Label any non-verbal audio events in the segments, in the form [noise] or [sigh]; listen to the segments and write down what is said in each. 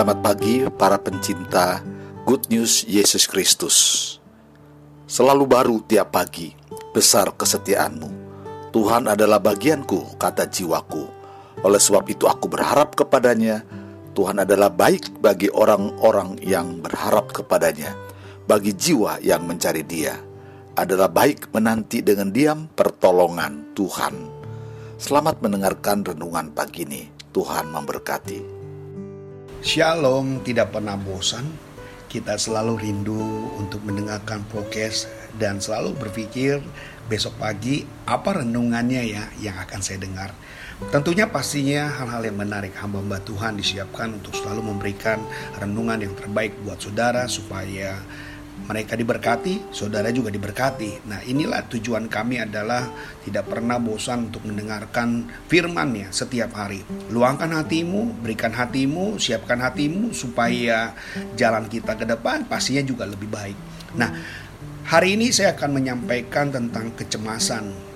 Selamat pagi para pencinta Good News Yesus Kristus. Selalu baru tiap pagi, besar kesetiaanmu. Tuhan adalah bagianku, kata jiwaku. Oleh sebab itu aku berharap kepadanya. Tuhan adalah baik bagi orang-orang yang berharap kepadanya. Bagi jiwa yang mencari dia. Adalah baik menanti dengan diam pertolongan Tuhan. Selamat mendengarkan renungan pagi ini. Tuhan memberkati. Shalom, tidak pernah bosan. Kita selalu rindu untuk mendengarkan podcast dan selalu berpikir besok pagi apa renungannya ya yang akan saya dengar. Tentunya pastinya hal-hal yang menarik hamba-hamba Tuhan disiapkan untuk selalu memberikan renungan yang terbaik buat saudara supaya mereka diberkati, saudara juga diberkati. Nah, inilah tujuan kami adalah tidak pernah bosan untuk mendengarkan firman-Nya setiap hari. Luangkan hatimu, berikan hatimu, siapkan hatimu supaya jalan kita ke depan pastinya juga lebih baik. Nah, hari ini saya akan menyampaikan tentang kecemasan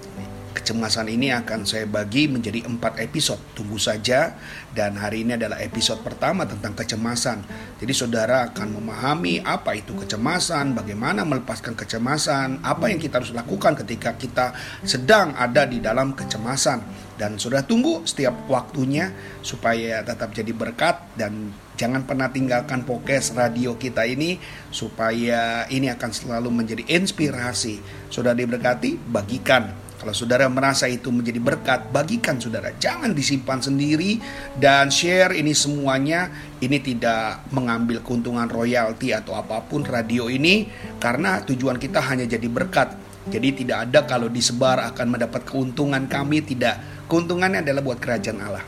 Kecemasan ini akan saya bagi menjadi empat episode. Tunggu saja. Dan hari ini adalah episode pertama tentang kecemasan. Jadi saudara akan memahami apa itu kecemasan, bagaimana melepaskan kecemasan, apa yang kita harus lakukan ketika kita sedang ada di dalam kecemasan. Dan sudah tunggu setiap waktunya supaya tetap jadi berkat dan jangan pernah tinggalkan podcast radio kita ini supaya ini akan selalu menjadi inspirasi. Sudah diberkati, bagikan kalau saudara merasa itu menjadi berkat, bagikan saudara. Jangan disimpan sendiri dan share ini semuanya. Ini tidak mengambil keuntungan royalti atau apa pun radio ini karena tujuan kita hanya jadi berkat. Jadi tidak ada kalau disebar akan mendapat keuntungan kami tidak. Keuntungannya adalah buat kerajaan Allah.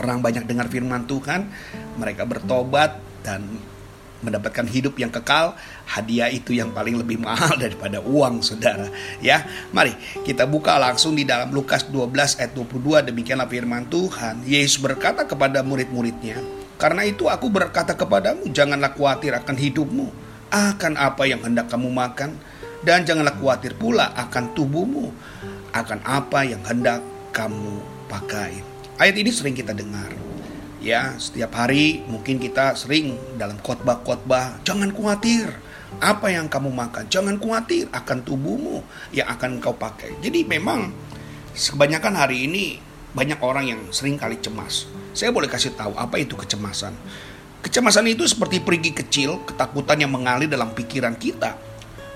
Orang banyak dengar firman Tuhan, mereka bertobat dan mendapatkan hidup yang kekal, hadiah itu yang paling lebih mahal [laughs] daripada uang, saudara. Ya, mari kita buka langsung di dalam Lukas 12 ayat 22 demikianlah firman Tuhan. Yesus berkata kepada murid-muridnya, "Karena itu aku berkata kepadamu, janganlah khawatir akan hidupmu, akan apa yang hendak kamu makan, dan janganlah khawatir pula akan tubuhmu, akan apa yang hendak kamu pakai." Ayat ini sering kita dengar ya setiap hari mungkin kita sering dalam khotbah-khotbah jangan khawatir apa yang kamu makan jangan khawatir akan tubuhmu yang akan kau pakai. Jadi memang kebanyakan hari ini banyak orang yang sering kali cemas. Saya boleh kasih tahu apa itu kecemasan? Kecemasan itu seperti pergi kecil ketakutan yang mengalir dalam pikiran kita.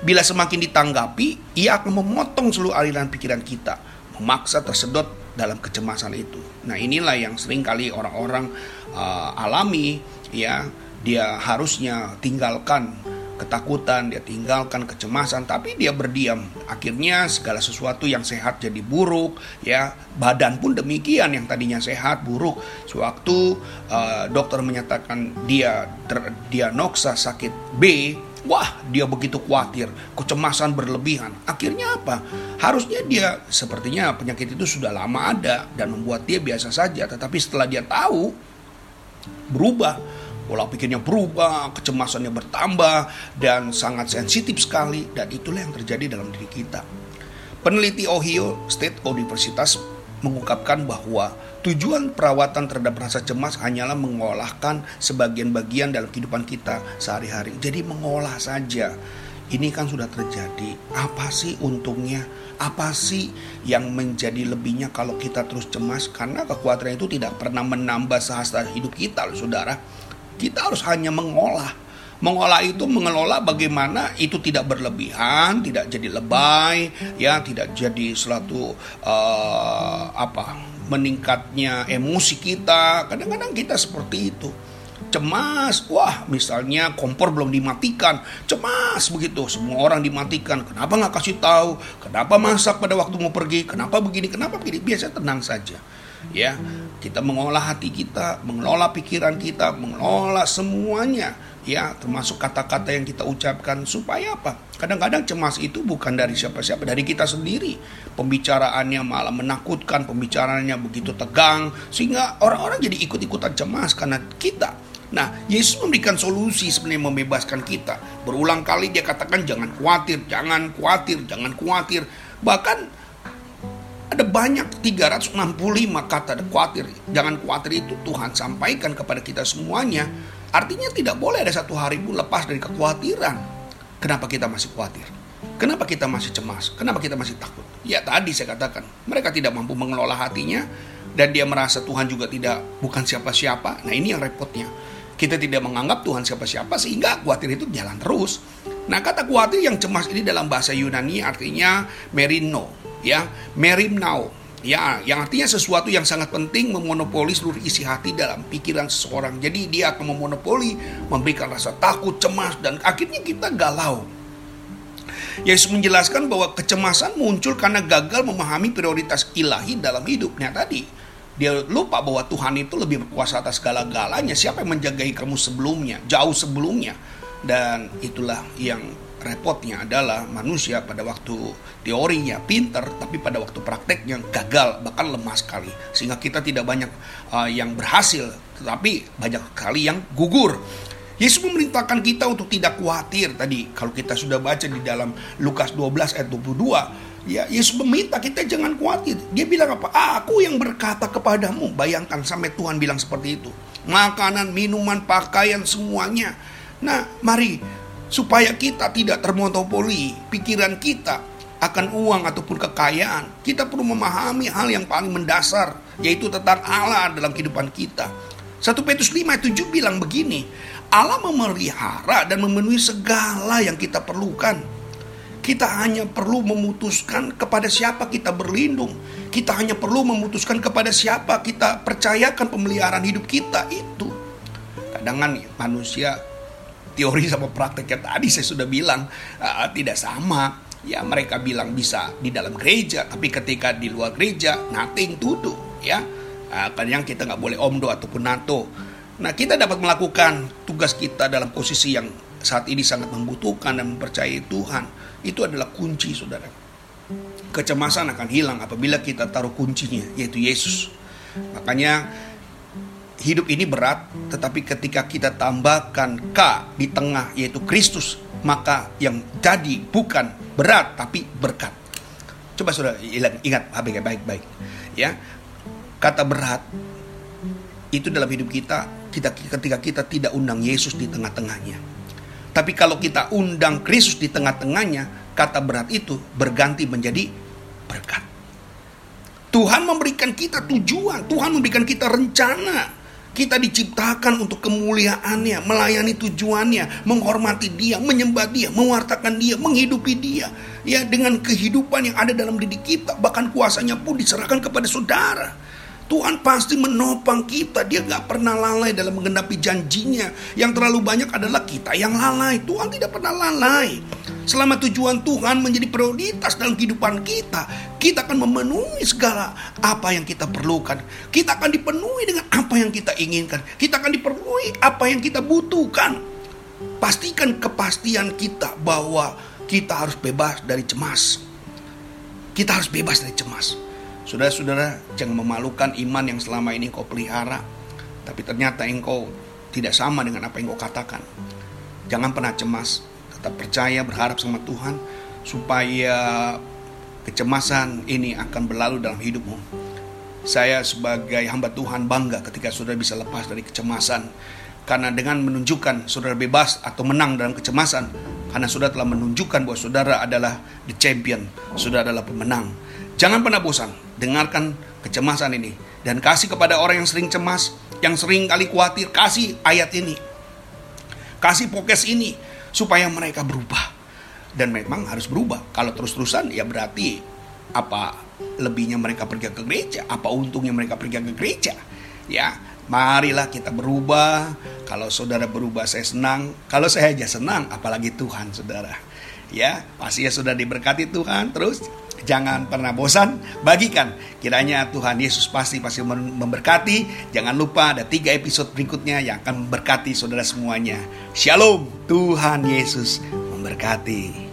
Bila semakin ditanggapi ia akan memotong seluruh aliran pikiran kita memaksa tersedot dalam kecemasan itu. Nah, inilah yang sering kali orang-orang uh, alami ya, dia harusnya tinggalkan ketakutan, dia tinggalkan kecemasan, tapi dia berdiam. Akhirnya segala sesuatu yang sehat jadi buruk, ya badan pun demikian yang tadinya sehat buruk. Sewaktu uh, dokter menyatakan dia terdiagnosa sakit B, Wah, dia begitu khawatir, kecemasan berlebihan. Akhirnya apa? Harusnya dia sepertinya penyakit itu sudah lama ada dan membuat dia biasa saja. Tetapi setelah dia tahu, berubah. Pola pikirnya berubah, kecemasannya bertambah, dan sangat sensitif sekali. Dan itulah yang terjadi dalam diri kita. Peneliti Ohio State Universitas mengungkapkan bahwa tujuan perawatan terhadap rasa cemas hanyalah mengolahkan sebagian bagian dalam kehidupan kita sehari-hari. Jadi mengolah saja. Ini kan sudah terjadi. Apa sih untungnya? Apa sih yang menjadi lebihnya kalau kita terus cemas? Karena kekhawatiran itu tidak pernah menambah sehasta hidup kita, loh, saudara. Kita harus hanya mengolah Mengolah itu mengelola bagaimana itu tidak berlebihan, tidak jadi lebay, ya, tidak jadi suatu uh, apa meningkatnya emosi kita. Kadang-kadang kita seperti itu. Cemas, wah misalnya kompor belum dimatikan, cemas begitu, semua orang dimatikan, kenapa nggak kasih tahu, kenapa masak pada waktu mau pergi, kenapa begini, kenapa begini, biasa tenang saja, ya kita mengolah hati kita, mengelola pikiran kita, mengelola semuanya, ya termasuk kata-kata yang kita ucapkan supaya apa? Kadang-kadang cemas itu bukan dari siapa-siapa, dari kita sendiri. Pembicaraannya malah menakutkan, pembicaraannya begitu tegang sehingga orang-orang jadi ikut-ikutan cemas karena kita. Nah, Yesus memberikan solusi sebenarnya membebaskan kita. Berulang kali dia katakan jangan khawatir, jangan khawatir, jangan khawatir. Bahkan Ada banyak 365 kata khawatir. Jangan khawatir itu Tuhan sampaikan kepada kita semuanya. Artinya tidak boleh ada satu hari pun lepas dari kekhawatiran. Kenapa kita masih khawatir? Kenapa kita masih cemas? Kenapa kita masih takut? Ya tadi saya katakan, mereka tidak mampu mengelola hatinya dan dia merasa Tuhan juga tidak bukan siapa-siapa. Nah ini yang repotnya. Kita tidak menganggap Tuhan siapa-siapa sehingga khawatir itu jalan terus. Nah kata khawatir yang cemas ini dalam bahasa Yunani artinya merino, ya merimnao, ya yang artinya sesuatu yang sangat penting memonopoli seluruh isi hati dalam pikiran seseorang. Jadi dia akan memonopoli, memberikan rasa takut, cemas dan akhirnya kita galau. Yesus menjelaskan bahwa kecemasan muncul karena gagal memahami prioritas ilahi dalam hidupnya tadi. Dia lupa bahwa Tuhan itu lebih berkuasa atas segala-galanya. Siapa yang menjagai kamu sebelumnya, jauh sebelumnya. Dan itulah yang repotnya adalah manusia pada waktu teorinya pinter tapi pada waktu prakteknya gagal bahkan lemah sekali. Sehingga kita tidak banyak uh, yang berhasil tetapi banyak sekali yang gugur. Yesus memerintahkan kita untuk tidak khawatir. Tadi kalau kita sudah baca di dalam Lukas 12 ayat 22 ya Yesus meminta kita jangan khawatir. Dia bilang apa? Aku yang berkata kepadamu. Bayangkan sampai Tuhan bilang seperti itu. Makanan minuman pakaian semuanya. Nah mari supaya kita tidak termonopoli pikiran kita akan uang ataupun kekayaan. Kita perlu memahami hal yang paling mendasar, yaitu tentang Allah dalam kehidupan kita. 1 Petrus 5 ayat 7 bilang begini, Allah memelihara dan memenuhi segala yang kita perlukan. Kita hanya perlu memutuskan kepada siapa kita berlindung. Kita hanya perlu memutuskan kepada siapa kita percayakan pemeliharaan hidup kita itu. Kadang manusia teori sama prakteknya tadi saya sudah bilang uh, tidak sama. Ya mereka bilang bisa di dalam gereja, tapi ketika di luar gereja nothing to do. Ya, uh, kadang kita nggak boleh omdo ataupun nato. Nah kita dapat melakukan tugas kita dalam posisi yang saat ini sangat membutuhkan dan mempercayai Tuhan. Itu adalah kunci saudara. Kecemasan akan hilang apabila kita taruh kuncinya, yaitu Yesus. Makanya hidup ini berat, tetapi ketika kita tambahkan K di tengah yaitu Kristus, maka yang jadi bukan berat tapi berkat. Coba sudah ingat baik-baik ya. Kata berat itu dalam hidup kita kita ketika kita tidak undang Yesus di tengah-tengahnya. Tapi kalau kita undang Kristus di tengah-tengahnya, kata berat itu berganti menjadi berkat. Tuhan memberikan kita tujuan, Tuhan memberikan kita rencana. Kita diciptakan untuk kemuliaannya, melayani tujuannya, menghormati dia, menyembah dia, mewartakan dia, menghidupi dia. Ya dengan kehidupan yang ada dalam diri kita, bahkan kuasanya pun diserahkan kepada saudara. Tuhan pasti menopang kita. Dia gak pernah lalai dalam menggenapi janjinya. Yang terlalu banyak adalah kita yang lalai. Tuhan tidak pernah lalai. Selama tujuan Tuhan menjadi prioritas dalam kehidupan kita, kita akan memenuhi segala apa yang kita perlukan. Kita akan dipenuhi dengan apa yang kita inginkan. Kita akan dipenuhi apa yang kita butuhkan. Pastikan kepastian kita bahwa kita harus bebas dari cemas. Kita harus bebas dari cemas. Saudara-saudara, jangan memalukan iman yang selama ini kau pelihara, tapi ternyata engkau tidak sama dengan apa yang kau katakan. Jangan pernah cemas, tetap percaya, berharap sama Tuhan, supaya kecemasan ini akan berlalu dalam hidupmu. Saya sebagai hamba Tuhan bangga ketika saudara bisa lepas dari kecemasan, karena dengan menunjukkan saudara bebas atau menang dalam kecemasan, karena saudara telah menunjukkan bahwa saudara adalah the champion, saudara adalah pemenang. Jangan pernah bosan, dengarkan kecemasan ini. Dan kasih kepada orang yang sering cemas, yang sering kali khawatir, kasih ayat ini. Kasih podcast ini, supaya mereka berubah. Dan memang harus berubah. Kalau terus-terusan, ya berarti apa lebihnya mereka pergi ke gereja, apa untungnya mereka pergi ke gereja. Ya, marilah kita berubah. Kalau saudara berubah, saya senang. Kalau saya aja senang, apalagi Tuhan, saudara. Ya, pasti ya sudah diberkati Tuhan. Terus Jangan pernah bosan, bagikan. Kiranya Tuhan Yesus pasti pasti memberkati. Jangan lupa ada tiga episode berikutnya yang akan memberkati saudara semuanya. Shalom, Tuhan Yesus memberkati.